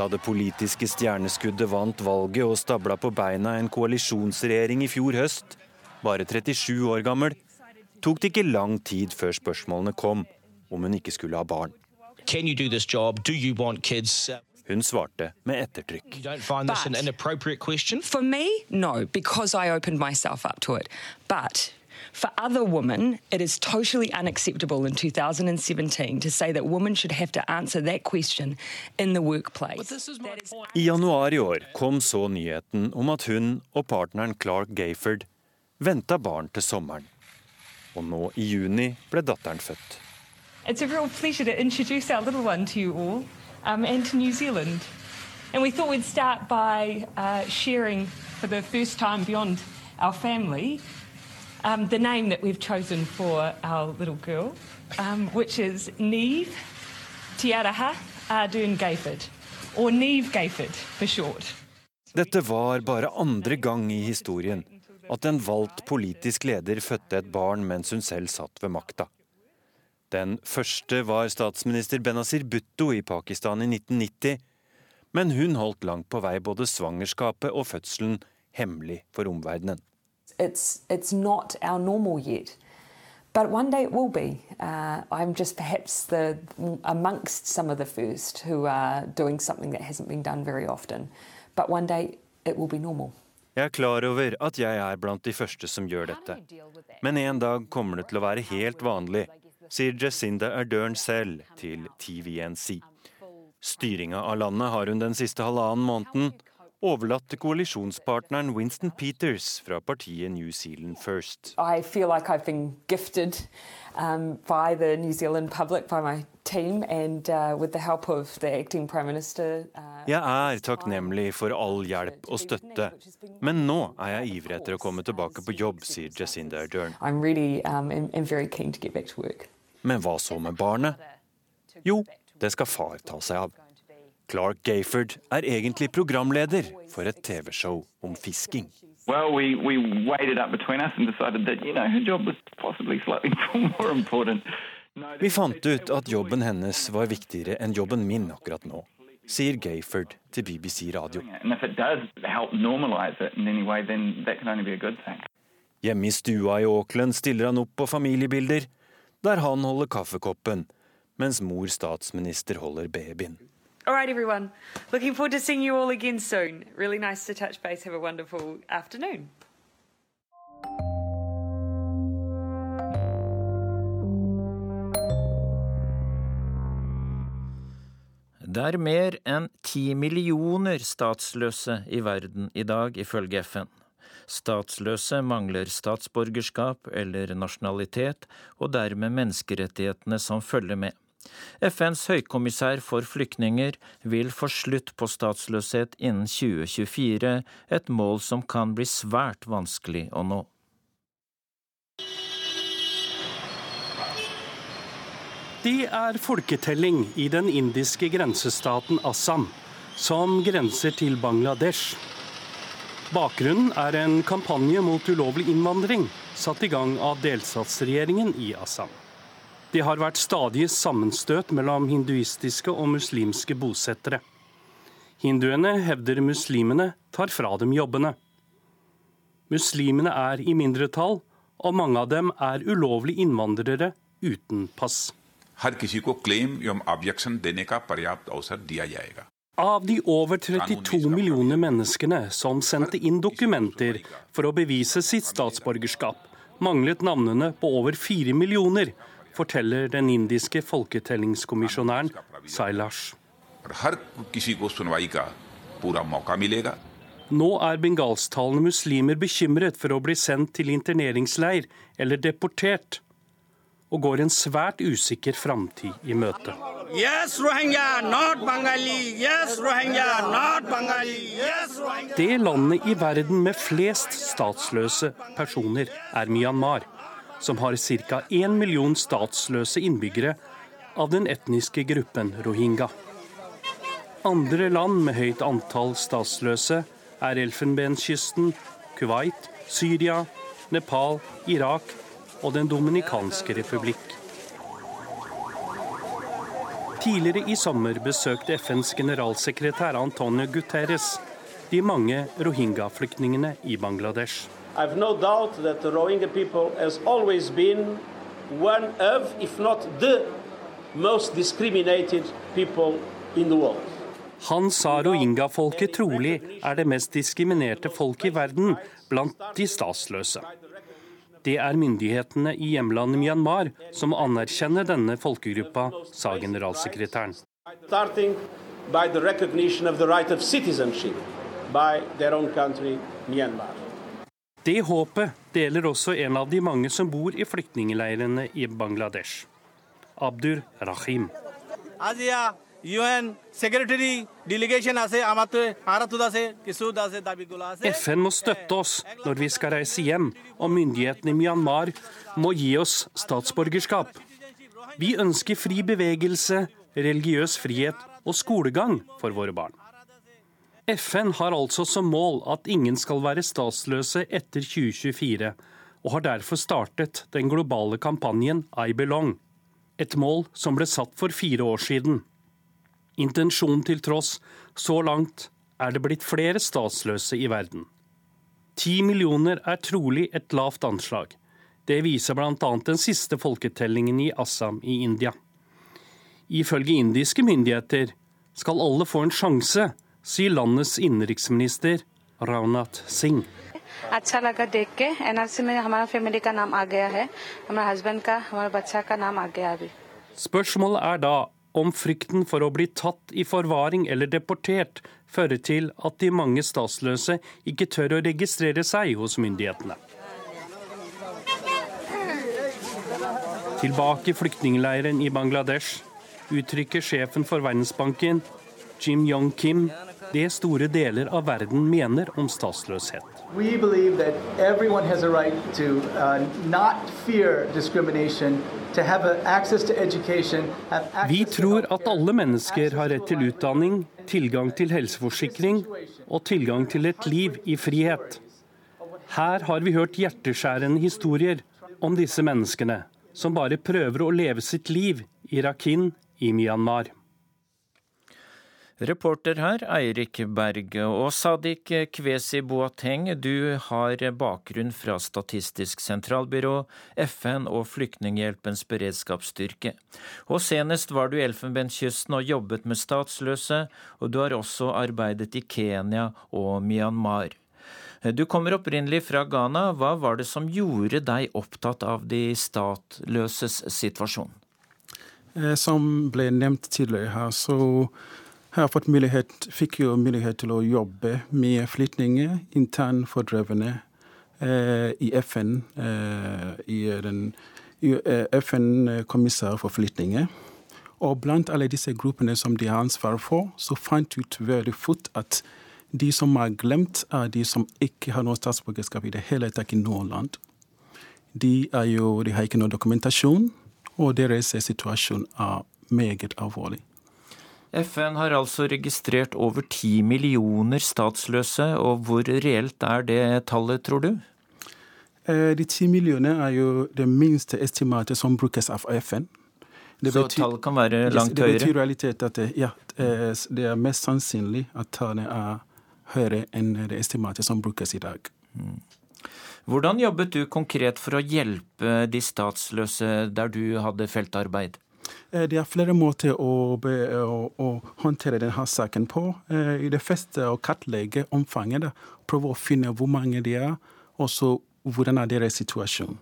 Da det politiske stjerneskuddet vant valget og stabla på beina en koalisjonsregjering i fjor høst, bare 37 år gammel, tok det ikke lang tid før spørsmålene kom om hun ikke skulle ha barn. Hun svarte med ettertrykk. For me, no, because I opened myself up to it. But For other women, it is totally unacceptable in 2017 to say that women should have to answer that question in the workplace. I januar i år kom så nyheten om at hun og partneren Clark Gayford venta barn til sommeren. Og nå i juni ble datteren født. It's a real pleasure to introduce our little one to you all um, and to New Zealand. And we thought we'd start by uh, sharing for the first time beyond our family um, the name that we've chosen for our little girl, um, which is Neve Tiaraha Ardun Gayford, or Neve Gayford for short. Dette var bare andre gang i historien at en valgt politisk leder fødte et barn mens hun selv satt ved makta. Den første var statsminister Benazir Bhutto i Pakistan i 1990, men hun holdt langt på vei både svangerskapet og fødselen hemmelig for omverdenen. It's, it's not our normal yet. But one day it will be. Uh, I'm just perhaps the amongst some of the first who are doing something that hasn't been done very often. But one day it will be normal. Jeg er klar over at jeg er blant de første som gjør dette. Men en dag kommer det til å være helt vanlig, sier Jacinda Ardern selv til TVNC. Styringa av landet har hun den siste halvannen måneden overlatt til koalisjonspartneren Winston Peters fra partiet New Zealand First. I feel like I've been gifted um, by the New Zealand public, by my team, and uh, with the help of the acting prime minister. Uh, jeg er takknemlig for all hjelp og støtte, men nå er jeg ivrig etter å komme tilbake på jobb, sier Jacinda Ardern. I'm really, um, I'm, I'm very keen to get back to work. Men hva så med barnet? Jo, det skal far ta seg av. Clark Gayford er egentlig programleder for et TV-show om fisking. Well, we, we weighed it up between us and decided that, you know, her job was possibly slightly <laughs> more important. Vi fant ut at jobben hennes var viktigere enn jobben min akkurat nå, sier Gayford til BBC Radio. Hjemme i stua i Auckland stiller han opp på familiebilder, der han holder kaffekoppen, mens mor statsminister holder babyen. All right, everyone. Looking forward to seeing you all again soon. Really nice to touch base. Have a wonderful afternoon. Det er mer enn ti millioner statsløse i verden i dag, ifølge FN. Statsløse mangler statsborgerskap eller nasjonalitet, og dermed menneskerettighetene som følger med. FNs høykommissær for flyktninger vil få slutt på statsløshet innen 2024, et mål som kan bli svært vanskelig å nå. Det er folketelling i den indiske grensestaten Assam, som grenser til Bangladesh. Bakgrunnen er en kampanje mot ulovlig innvandring satt i gang av delstatsregjeringen i Assam. Det har vært stadige sammenstøt mellom hinduistiske og muslimske bosettere. Hinduene hevder muslimene tar fra dem jobbene. Muslimene er i mindretall, og mange av dem er ulovlige innvandrere uten pass. Av de over 32 millioner menneskene som sendte inn dokumenter for å bevise sitt statsborgerskap, manglet navnene på over 4 millioner, forteller den indiske folketellingskommisjonæren Sailash. Nå er bengalstalende muslimer bekymret for å bli sendt til interneringsleir eller deportert, og går en svært usikker framtid i møte. Yes, Rohingya, not Bengali. Yes, Rohingya, not Bengali. Yes, Rohingya. Det landet i verden med flest statsløse personer er Myanmar som har ca. 1 million statsløse innbyggere av den etniske gruppen rohingya. Andre land med høyt antall statsløse er Elfenbenskysten, Kuwait, Syria, Nepal, Irak og Den dominikanske republikk. Tidligere i sommer besøkte FNs generalsekretær Antonio Guterres de mange rohingya-flyktningene i Bangladesh. I've no doubt that the Rohingya people has always been one of, if not the most discriminated people in the world. Han sa rohingya-folket trolig er det mest diskriminerte folk i verden blant de statsløse. Det er myndighetene i hjemlandet Myanmar som anerkjenner denne folkegruppa, sa generalsekretæren. Starting by the recognition of the right of citizenship by their own country, Myanmar. Det håpet deler også en av de mange som bor i flyktningleirene i Bangladesh. Abdur Rahim. FN må støtte oss når vi skal reise hjem, og myndighetene i Myanmar må gi oss statsborgerskap. Vi ønsker fri bevegelse, religiøs frihet og skolegang for våre barn. FN har altså som mål at ingen skal være statsløse etter 2024, og har derfor startet den globale kampanjen I Belong. Et mål som ble satt for fire år siden. Intensjonen til tross, så langt er det blitt flere statsløse i verden. Ti millioner er trolig et lavt anslag. Det viser bl.a. den siste folketellingen i Assam i India. Ifølge indiske myndigheter skal alle få en sjanse, sier landets innenriksminister Raunat Singh. अच्छा लगा देख के एनआरसी में हमारा फैमिली का नाम आ गया है हमारे हस्बैंड का हमारे बच्चा का नाम आ गया अभी Spørsmålet er da om frykten for å bli tatt i forvaring eller deportert fører til at de mange statsløse ikke tør å registrere seg hos myndighetene. Tilbake i flyktningleiren i Bangladesh uttrykker sjefen for Verdensbanken, Jim Yong Kim, det store deler av verden mener om statsløshet. Right to uh, Vi tror at alle mennesker har rett til utdanning, tilgang til helseforsikring og tilgang til et liv i frihet. Her har vi hørt hjerteskjærende historier om disse menneskene, som bare prøver å leve sitt liv i Rakhine i Myanmar. Reporter her, Eirik Berg. Og Sadik Kvesi Boateng, du har bakgrunn fra Statistisk sentralbyrå, FN og Flyktninghjelpens beredskapsstyrke. Og senest var du i Elfenbenskysten og jobbet med statsløse, og du har også arbeidet i Kenya og Myanmar. Du kommer opprinnelig fra Ghana. Hva var det som gjorde deg opptatt av de statløses situasjon? Eh, Som ble nevnt tidligere her, så har fått mulighet, fikk jo mulighet til å jobbe med flyktninger, internt fordrevne, eh, i FN, eh, i den eh, FN-kommissær for flyktninger. Og blant alle disse gruppene som de har ansvar for, så fant ut veldig fort at de som er glemt, er de som ikke har noe statsborgerskap i det hele tatt i noe land. De, jo, de har ikke noe dokumentasjon, og deres situasjon er meget alvorlig. FN har altså registrert over ti millioner statsløse, og hvor reelt er det tallet, tror du? Eh, De ti millionene er jo det minste estimatet som brukes av FN. Så tallet kan være langt høyere? det betyr realitet at det, ja, eh, det er mest sannsynlig at tallet er høyere enn det estimatet som brukes i dag. Hvordan jobbet du konkret for å hjelpe de statsløse der du hadde feltarbeid? Eh, Det er flere måter å, be, å, å håndtere denne saken på. Eh, I det første å kartlegge omfanget. Prøve å finne hvor mange de er, og så hvordan er deres situasjon.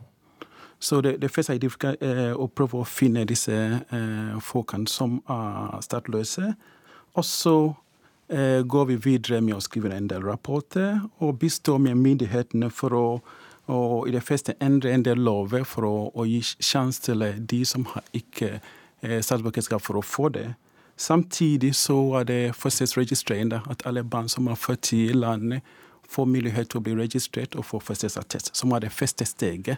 Så det, det første er eh, å prøve å finne disse folkene som er statsløse. Og så går vi videre med å skrive en del rapporter og bistå med myndighetene for å og i det første endre en del lover for å, å gi sjanse til eh, de som har ikke eh, statsborgerskap for å få det. Samtidig så er det fødselsregistrering, at alle barn som er født i landet, får mulighet til å bli registrert og få fødselsattest, som er det første steget.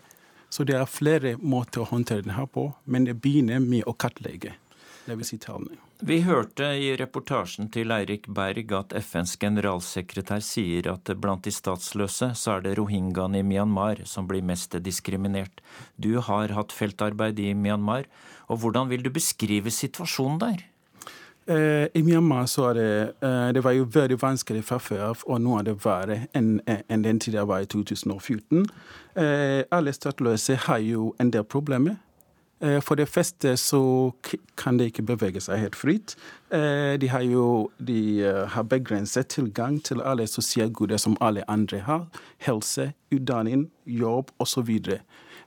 Så det er flere måter å håndtere det her på, men det begynner med å kartlegge. Det vil si tallene. Vi hørte i reportasjen til Eirik Berg at FNs generalsekretær sier at blant de statsløse så er det rohingyaene i Myanmar som blir mest diskriminert. Du har hatt feltarbeid i Myanmar, og hvordan vil du beskrive situasjonen der? Eh, I Myanmar så er det eh, Det var jo veldig vanskelig fra før, og nå er det verre enn enn den tida var i 2014. Eh, alle statsløse har jo en del problemer. Eh, for det første så kan de ikke bevege seg helt fritt. Eh, de har jo de har begrenset tilgang til alle sosiale goder som alle andre har. Helse, utdanning, jobb osv.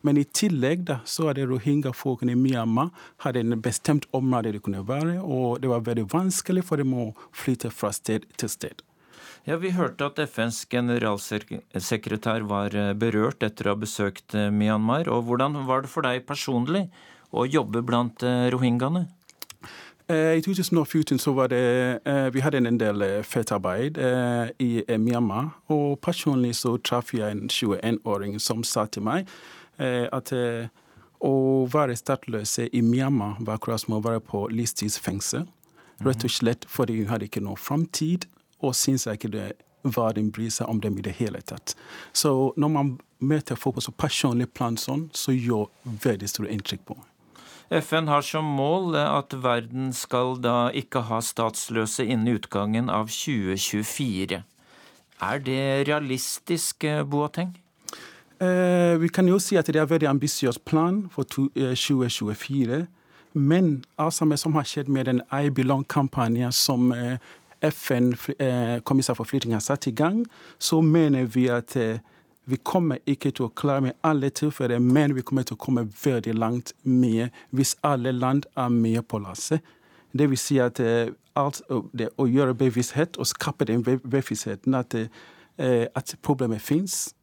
Men i tillegg da, så er det rohingya-folkene i Myanmar hadde en bestemt område de kunne være, og det var veldig vanskelig for dem å flytte fra sted til sted. Ja, Vi hørte at FNs generalsekretær var eh, berørt etter å ha besøkt eh, Myanmar. og Hvordan var det for deg personlig å jobbe blant eh, rohingyaene? I 2014 så var det Vi hadde en del feltarbeid i Myanmar. Og personlig så traff jeg en 21-åring som sa til meg at å være statsløs i Myanmar var akkurat som å være på livstidsfengsel. Rett og slett fordi hun hadde ikke noe framtid og syns ikke det verden bryr seg om dem i det hele tatt. Så når man møter folk på så personlig plan sånn, så gjør veldig store inntrykk på meg. FN har som mål at verden skal da ikke ha statsløse innen utgangen av 2024. Er det realistisk, Boateng? Eh, vi kan jo si at det er en veldig ambisiøs plan for 2024. Eh, Men alt som har skjedd med den I Belong-kampanjen som eh, FN-kommissær for flytting har satt i gang, så mener vi at eh, vi kommer ikke til å klare med alle tilfeller, men vi kommer til å komme veldig langt med hvis alle land er med på lasset. Det vil si at eh, alt det å gjøre bevissthet og skape den bevisstheten at, eh, at problemet fins,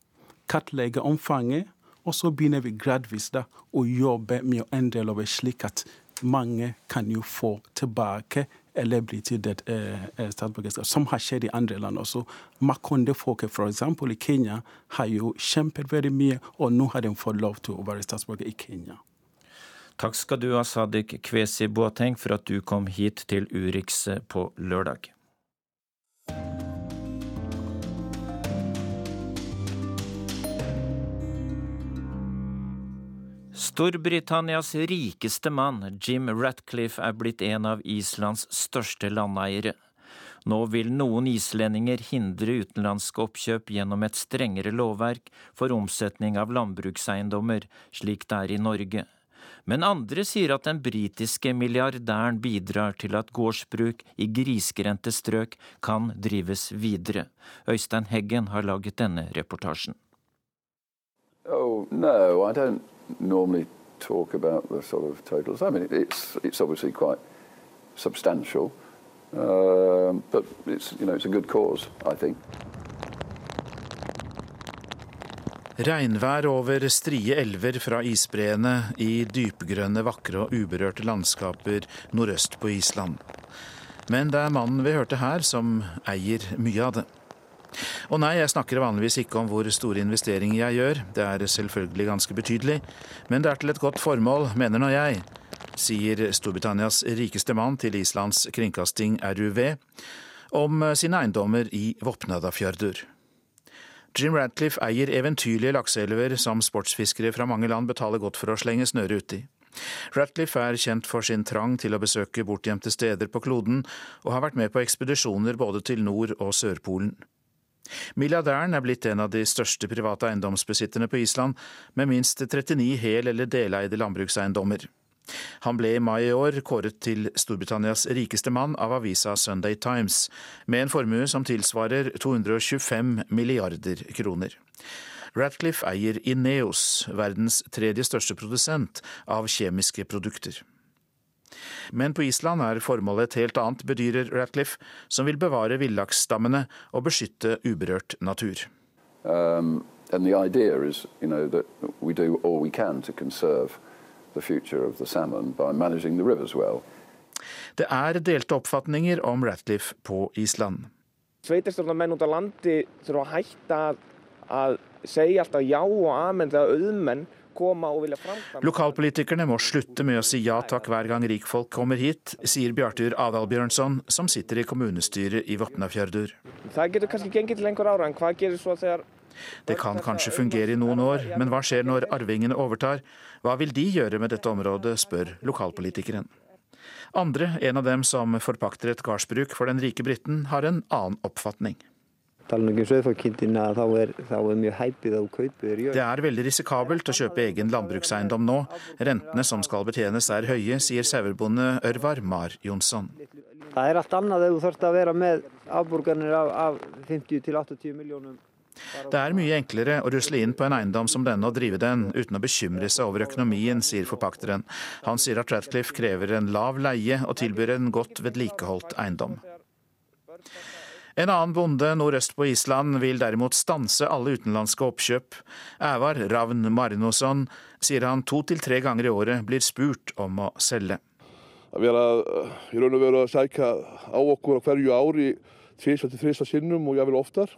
kartlegge omfanget, og så begynner vi gradvis da å jobbe med å endre loven slik at mange kan jo få tilbake eller bli tildelt eh, eh, statsborgerskap, som har skjedd i andre land også. Makonde-folket f.eks. i Kenya har jo kjempet veldig mye, og nå har de fått lov til å være statsborger i Kenya. Takk skal du ha, Sadik Kvesi Boateng, for at du kom hit til Urix på lørdag. Storbritannias rikeste mann, Jim Ratcliffe, er blitt en av Islands største landeiere. Nå vil noen islendinger hindre utenlandske oppkjøp gjennom et strengere lovverk for omsetning av landbrukseiendommer, slik det er i Norge. Men andre sier at den britiske milliardæren bidrar til at gårdsbruk i grisgrendte strøk kan drives videre. Øystein Heggen har laget denne reportasjen. Oh, no, I don't normally talk about the sort of totals. I mean, it's it's obviously quite substantial, um, but it's you know it's a good cause, I think. Regnvær over strie elver fra isbreene i dypgrønne, vakre og uberørte landskaper nordøst på Island. Men det er mannen vi hørte her, som eier mye av det. Og nei, jeg snakker vanligvis ikke om hvor store investeringer jeg gjør, det er selvfølgelig ganske betydelig, men det er til et godt formål, mener nå jeg, sier Storbritannias rikeste mann til Islands kringkasting RUV om sine eiendommer i Vopnadafjørdur. Jim Radcliffe eier eventyrlige lakseelver som sportsfiskere fra mange land betaler godt for å slenge snøret uti. Ratcliffe er kjent for sin trang til å besøke bortgjemte steder på kloden, og har vært med på ekspedisjoner både til Nord- og Sørpolen. Milliardæren er blitt en av de største private eiendomsbesitterne på Island, med minst 39 hel- eller deleide landbrukseiendommer. Han ble i mai i år kåret til Storbritannias rikeste mann av avisa Sunday Times, med en formue som tilsvarer 225 milliarder kroner. Ratcliffe eier Ineos, verdens tredje største produsent av kjemiske produkter. Men på Island er formålet et helt annet, bedyrer Ratcliffe, som vil bevare villaksstammene og beskytte uberørt natur. Um, and the idea is, you know, that we do all we can to conserve the future of the salmon by managing the rivers well. Det er delte oppfatninger om Ratcliffe på Island. Sveitarstjórnarmenn út á landi þurfa að hætta að segja alltaf já og amen þegar auðmenn Lokalpolitikerne må slutte med å si ja takk hver gang rikfolk kommer hit, sier Bjartur Adalbjørnson, som sitter i kommunestyret i Vatnafjørdur. Det kan kanskje fungere i noen år, men hva skjer når arvingene overtar? Hva vil de gjøre med dette området, spør lokalpolitikeren. Andre, en av dem som forpakter et gardsbruk for den rike briten, har en annen oppfatning. Det er veldig risikabelt å kjøpe egen landbrukseiendom nå. Rentene som skal betjenes er høye, sier sauebonde Ørvar Mar Jonsson. Det er alt annet det du þarfst å være med avborgerne av, av 50-80 millioner. Det er mye enklere å rusle inn på en eiendom som denne og drive den uten å bekymre seg over økonomien, sier forpakteren. Han sier at Ratcliffe krever en lav leie og tilbyr en godt vedlikeholdt eiendom. En annen bonde nordøst på Island vil derimot stanse alle utenlandske oppkjøp. Ævar Ravn Marnosson sier han to til tre ganger i året blir spurt om å selge. Að vera í raun og veru að sækja á okkur hverju ári tvisvar til þrisvar sinnum og jável oftar.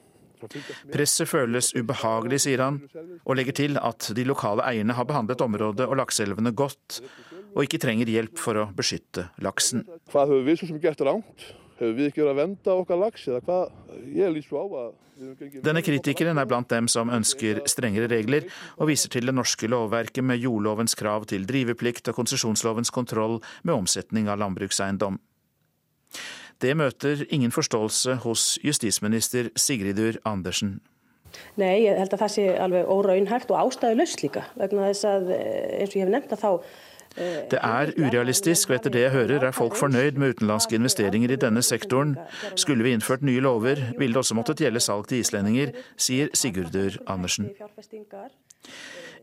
Presset føles ubehagelig, sier han, og legger til at de lokale eierne har behandlet området og lakseelvene godt, og ikke trenger hjelp for å beskytte laksen. Hva har vi som gert rangt? Har við ekki verið að venda okkar lags Eða hva? Jeg litt svo á að Denne kritikeren er blant dem som ønsker strengere regler, og viser til det norske lovverket med jordlovens krav til driveplikt og konsesjonslovens kontroll med omsetning av landbrukseiendom. Det møter ingen forståelse hos justisminister Sigridur Andersen. Nei, jeg held að það sé alveg óraunhægt og ástæðulaust líka vegna þess að eins og ég hef nefnt að þá Det er urealistisk, og etter det jeg hører er folk fornøyd med utenlandske investeringer i denne sektoren. Skulle vi innført nye lover, ville det også måttet gjelde salg til islendinger, sier Sigurdur Andersen.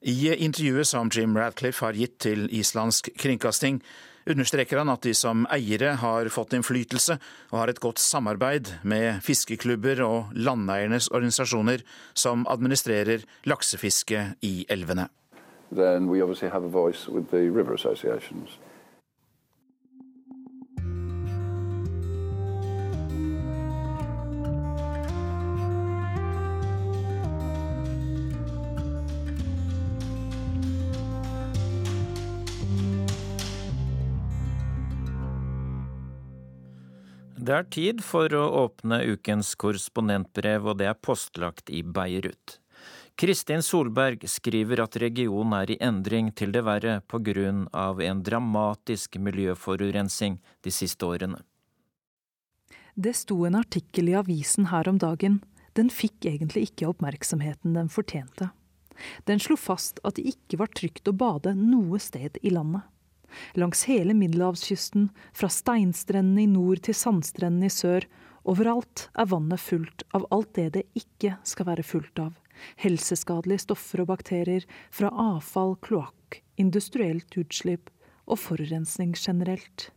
I intervjuet som Jim Radcliffe har gitt til islandsk kringkasting, understreker han at de som eiere har fått innflytelse og har et godt samarbeid med fiskeklubber og landeiernes organisasjoner som administrerer laksefiske i elvene. Then we obviously have a voice with the river associations. Det er tid for å åpne ukens korrespondentbrev, og det er postlagt i Beirut. Kristin Solberg skriver at regionen er i endring til det verre av en dramatisk miljøforurensing de siste årene. Det sto en artikkel i avisen her om dagen. Den fikk egentlig ikke oppmerksomheten den fortjente. Den slo fast at det ikke var trygt å bade noe sted i landet. Langs hele middelhavskysten, fra steinstrendene i nord til sandstrendene i sør, overalt er vannet fullt av alt det det ikke skal være fullt av. Helseskadelige stoffer og bakterier fra avfall, kloakk, industrielt utslipp og forurensning generelt.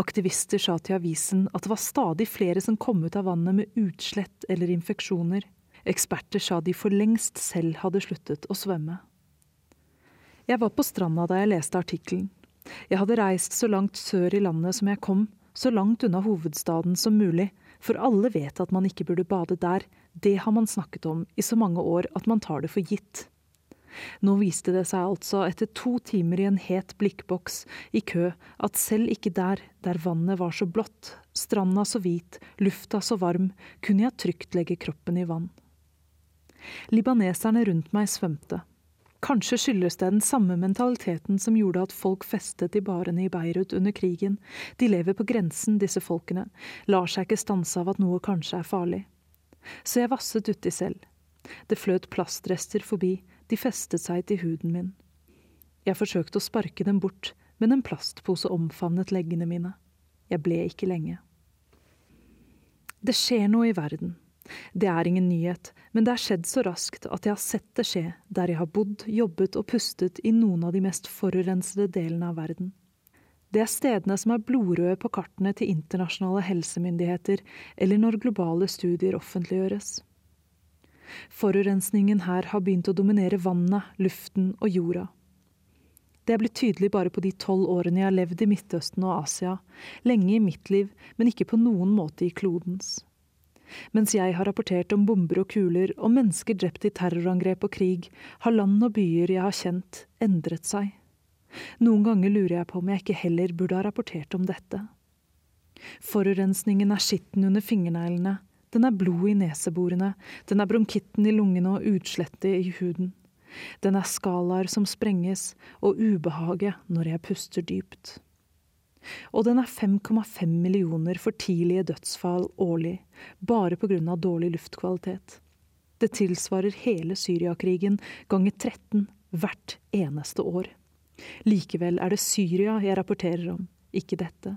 Aktivister sa til avisen at det var stadig flere som kom ut av vannet med utslett eller infeksjoner. Eksperter sa de for lengst selv hadde sluttet å svømme. Jeg var på stranda da jeg leste artikkelen. Jeg hadde reist så langt sør i landet som jeg kom, så langt unna hovedstaden som mulig, for alle vet at man ikke burde bade der, det har man snakket om i så mange år at man tar det for gitt. Nå viste det seg altså etter to timer i en het blikkboks i kø at selv ikke der, der vannet var så blått, stranda så hvit, lufta så varm, kunne jeg trygt legge kroppen i vann. Libaneserne rundt meg svømte. Kanskje skyldes det den samme mentaliteten som gjorde at folk festet i barene i Beirut under krigen. De lever på grensen, disse folkene, lar seg ikke stanse av at noe kanskje er farlig. Så jeg vasset uti selv. Det fløt plastrester forbi, de festet seg til huden min. Jeg forsøkte å sparke dem bort, men en plastpose omfavnet leggene mine. Jeg ble ikke lenge. Det skjer noe i verden. Det er ingen nyhet, men det er skjedd så raskt at jeg har sett det skje der jeg har bodd, jobbet og pustet i noen av de mest forurensede delene av verden. Det er stedene som er blodrøde på kartene til internasjonale helsemyndigheter, eller når globale studier offentliggjøres. Forurensningen her har begynt å dominere vannet, luften og jorda. Det er blitt tydelig bare på de tolv årene jeg har levd i Midtøsten og Asia, lenge i mitt liv, men ikke på noen måte i klodens. Mens jeg har rapportert om bomber og kuler og mennesker drept i terrorangrep og krig, har land og byer jeg har kjent, endret seg. Noen ganger lurer jeg på om jeg ikke heller burde ha rapportert om dette. Forurensningen er skitten under fingerneglene, den er blod i neseborene, den er bronkitten i lungene og utslettet i huden. Den er skalaer som sprenges, og ubehaget når jeg puster dypt. Og den er 5,5 millioner for tidlige dødsfall årlig, bare pga. dårlig luftkvalitet. Det tilsvarer hele Syriakrigen ganger 13 hvert eneste år. Likevel er det Syria jeg rapporterer om, ikke dette.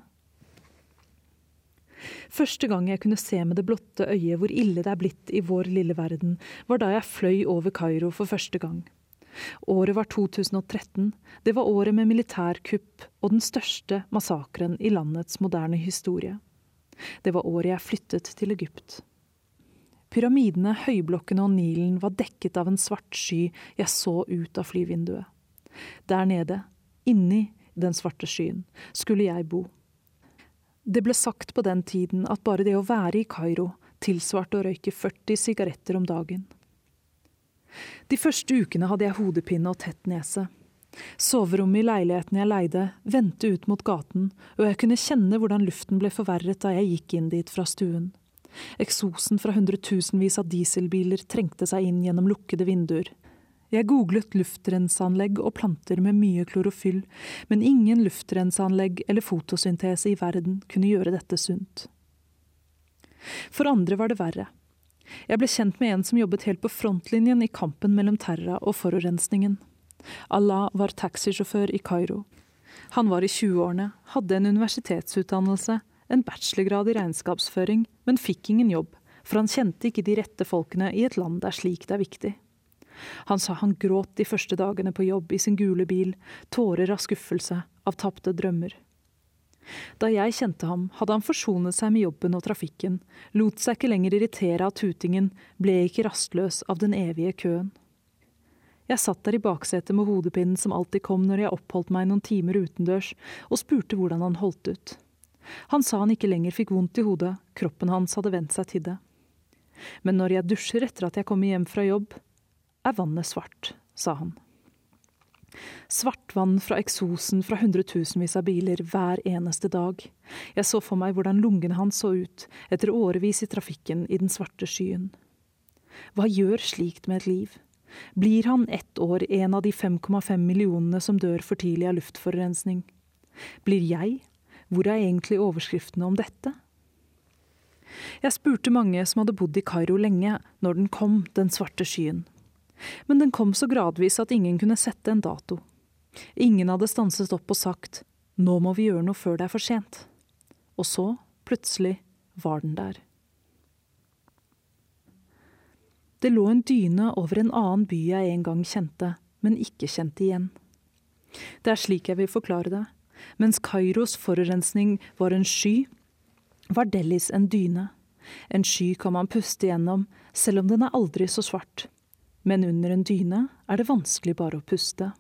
Første gang jeg kunne se med det blotte øyet hvor ille det er blitt i vår lille verden, var da jeg fløy over Kairo for første gang. Året var 2013. Det var året med militærkupp og den største massakren i landets moderne historie. Det var året jeg flyttet til Egypt. Pyramidene, høyblokkene og Nilen var dekket av en svart sky jeg så ut av flyvinduet. Der nede, inni den svarte skyen, skulle jeg bo. Det ble sagt på den tiden at bare det å være i Kairo tilsvarte å røyke 40 sigaretter om dagen. De første ukene hadde jeg hodepine og tett nese. Soverommet i leiligheten jeg leide, vendte ut mot gaten, og jeg kunne kjenne hvordan luften ble forverret da jeg gikk inn dit fra stuen. Eksosen fra hundretusenvis av dieselbiler trengte seg inn gjennom lukkede vinduer. Jeg googlet luftrenseanlegg og planter med mye klorofyll, men ingen luftrenseanlegg eller fotosyntese i verden kunne gjøre dette sunt. For andre var det verre. Jeg ble kjent med en som jobbet helt på frontlinjen i kampen mellom terra og forurensningen. Allah var taxisjåfør i Kairo. Han var i 20-årene, hadde en universitetsutdannelse, en bachelorgrad i regnskapsføring, men fikk ingen jobb, for han kjente ikke de rette folkene i et land der slikt er viktig. Han sa han gråt de første dagene på jobb i sin gule bil, tårer av skuffelse, av tapte drømmer. Da jeg kjente ham, hadde han forsonet seg med jobben og trafikken, lot seg ikke lenger irritere av tutingen, ble ikke rastløs av den evige køen. Jeg satt der i baksetet med hodepinnen som alltid kom når jeg oppholdt meg noen timer utendørs, og spurte hvordan han holdt ut. Han sa han ikke lenger fikk vondt i hodet, kroppen hans hadde vent seg til det. Men når jeg dusjer etter at jeg kommer hjem fra jobb, er vannet svart, sa han. Svart vann fra eksosen fra hundretusenvis av biler hver eneste dag. Jeg så for meg hvordan lungene hans så ut etter årevis i trafikken i den svarte skyen. Hva gjør slikt med et liv? Blir han ett år en av de 5,5 millionene som dør for tidlig av luftforurensning? Blir jeg? Hvor er egentlig overskriftene om dette? Jeg spurte mange som hadde bodd i Kairo lenge, når den kom, den svarte skyen. Men den kom så gradvis at ingen kunne sette en dato. Ingen hadde stanset opp og sagt nå må vi gjøre noe før det er for sent. Og så, plutselig, var den der. Det lå en dyne over en annen by jeg en gang kjente, men ikke kjente igjen. Det er slik jeg vil forklare det. Mens Kairos forurensning var en sky, var Delhis en dyne. En sky kan man puste gjennom, selv om den er aldri så svart. Men under en dyne er det vanskelig bare å puste.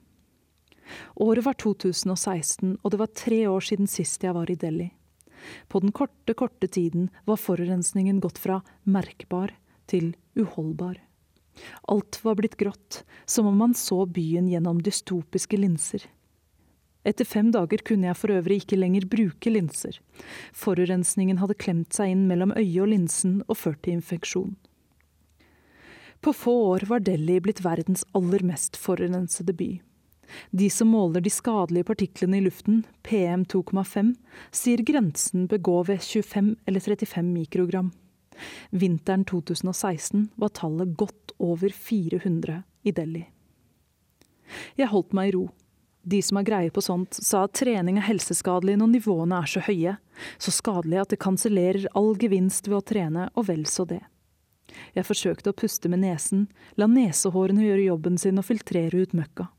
Året var 2016, og det var tre år siden sist jeg var i Delhi. På den korte, korte tiden var forurensningen gått fra merkbar til uholdbar. Alt var blitt grått, som om man så byen gjennom dystopiske linser. Etter fem dager kunne jeg for øvrig ikke lenger bruke linser. Forurensningen hadde klemt seg inn mellom øyet og linsen og ført til infeksjon. På få år var Delhi blitt verdens aller mest forurensede by. De som måler de skadelige partiklene i luften, PM 2,5, sier grensen bør gå ved 25 eller 35 mikrogram. Vinteren 2016 var tallet godt over 400 i Delhi. Jeg holdt meg i ro. De som har greie på sånt, sa at trening er helseskadelig når nivåene er så høye, så skadelig at det kansellerer all gevinst ved å trene, og vel så det. Jeg forsøkte å puste med nesen, la nesehårene gjøre jobben sin og filtrere ut møkka.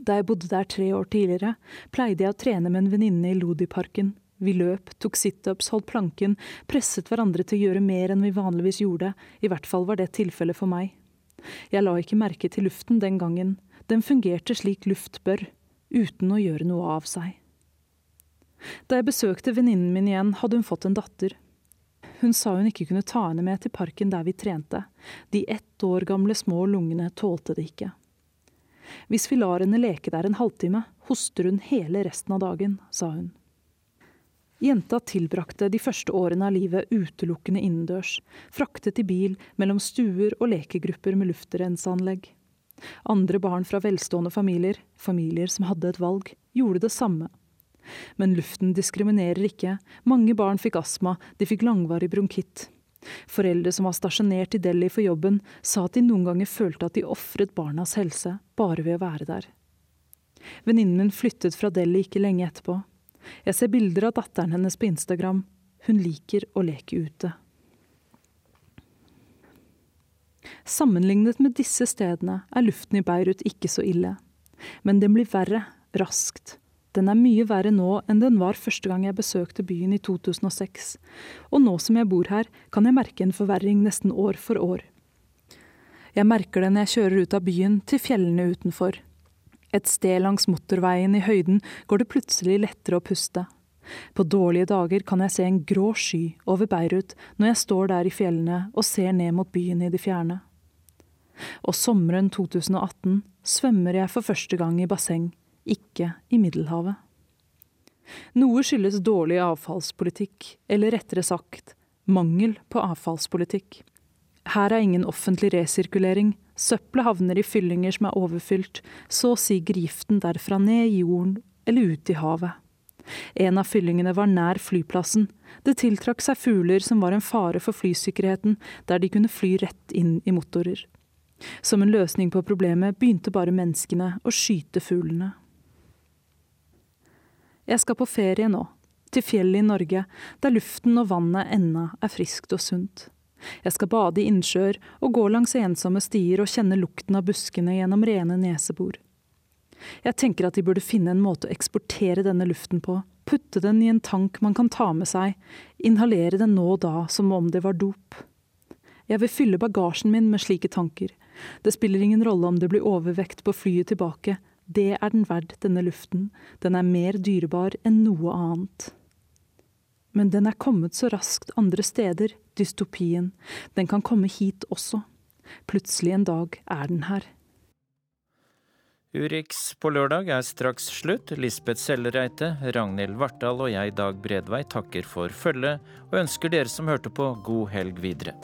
Da jeg bodde der tre år tidligere, pleide jeg å trene med en venninne i Lodi-parken. Vi løp, tok situps, holdt planken, presset hverandre til å gjøre mer enn vi vanligvis gjorde, i hvert fall var det tilfellet for meg. Jeg la ikke merke til luften den gangen, den fungerte slik luft bør, uten å gjøre noe av seg. Da jeg besøkte venninnen min igjen, hadde hun fått en datter. Hun sa hun ikke kunne ta henne med til parken der vi trente. De ett år gamle små lungene tålte det ikke. Hvis vi lar henne leke der en halvtime, hoster hun hele resten av dagen, sa hun. Jenta tilbrakte de første årene av livet utelukkende innendørs, fraktet i bil mellom stuer og lekegrupper med luftrenseanlegg. Andre barn fra velstående familier, familier som hadde et valg, gjorde det samme. Men luften diskriminerer ikke. Mange barn fikk astma, de fikk langvarig bronkitt. Foreldre som var stasjonert i Delhi for jobben, sa at de noen ganger følte at de ofret barnas helse bare ved å være der. Venninnen min flyttet fra Delhi ikke lenge etterpå. Jeg ser bilder av datteren hennes på Instagram. Hun liker å leke ute. Sammenlignet med disse stedene er luften i Beirut ikke så ille. Men den blir verre, raskt. Den er mye verre nå enn den var første gang jeg besøkte byen i 2006. Og nå som jeg bor her, kan jeg merke en forverring nesten år for år. Jeg merker det når jeg kjører ut av byen, til fjellene utenfor. Et sted langs motorveien i høyden går det plutselig lettere å puste. På dårlige dager kan jeg se en grå sky over Beirut når jeg står der i fjellene og ser ned mot byen i det fjerne. Og sommeren 2018 svømmer jeg for første gang i basseng, ikke i Middelhavet. Noe skyldes dårlig avfallspolitikk, eller rettere sagt mangel på avfallspolitikk. Her er ingen offentlig resirkulering, søppelet havner i fyllinger som er overfylt, så siger giften derfra ned i jorden eller ut i havet. En av fyllingene var nær flyplassen. Det tiltrakk seg fugler som var en fare for flysikkerheten, der de kunne fly rett inn i motorer. Som en løsning på problemet begynte bare menneskene å skyte fuglene. Jeg skal på ferie nå, til fjellet i Norge, der luften og vannet ennå er friskt og sunt. Jeg skal bade i innsjøer og gå langs ensomme stier og kjenne lukten av buskene gjennom rene nesebor. Jeg tenker at de burde finne en måte å eksportere denne luften på, putte den i en tank man kan ta med seg, inhalere den nå og da som om det var dop. Jeg vil fylle bagasjen min med slike tanker, det spiller ingen rolle om det blir overvekt på flyet tilbake, det er den verd, denne luften, den er mer dyrebar enn noe annet. Men den er kommet så raskt andre steder, dystopien, den kan komme hit også. Plutselig en dag er den her. Urix på lørdag er straks slutt. Lisbeth Sellereite, Ragnhild Vartdal og jeg, Dag Bredvei, takker for følget og ønsker dere som hørte på, god helg videre.